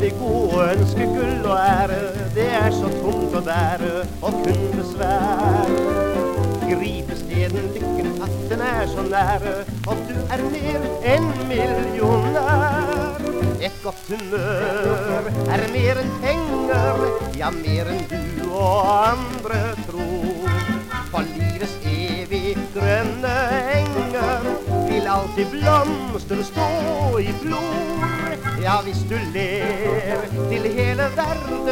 de gode ønsker gull og ære. Det er så tungt å bære og kun besvær. Gripe steden lykken at den er så nære, og du er mer enn millionær. Et godt humør er mer enn penger, ja, mer enn du og andre tror. For livets evig grønne enger vil alltid blomster stå i blod. Ja, hvis du ler til hele verden,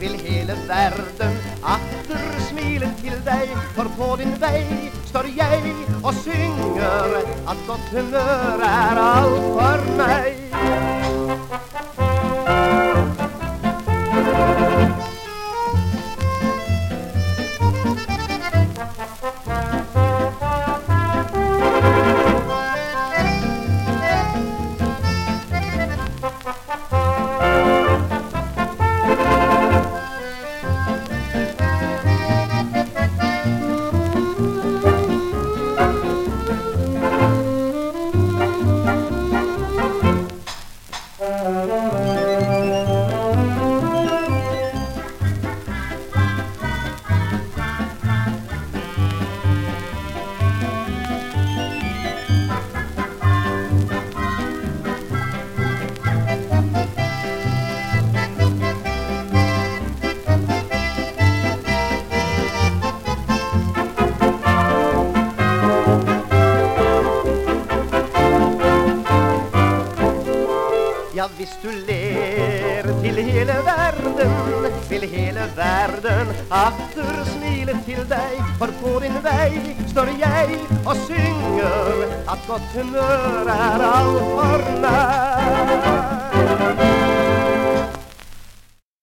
vil hele verden atter smile til deg. For på din vei står jeg og synger at godt humør er alt Ja, hvis du ler til hele verden, vil hele verden atter smile til deg. For på din vei står jeg og synger at godt humør er alt for.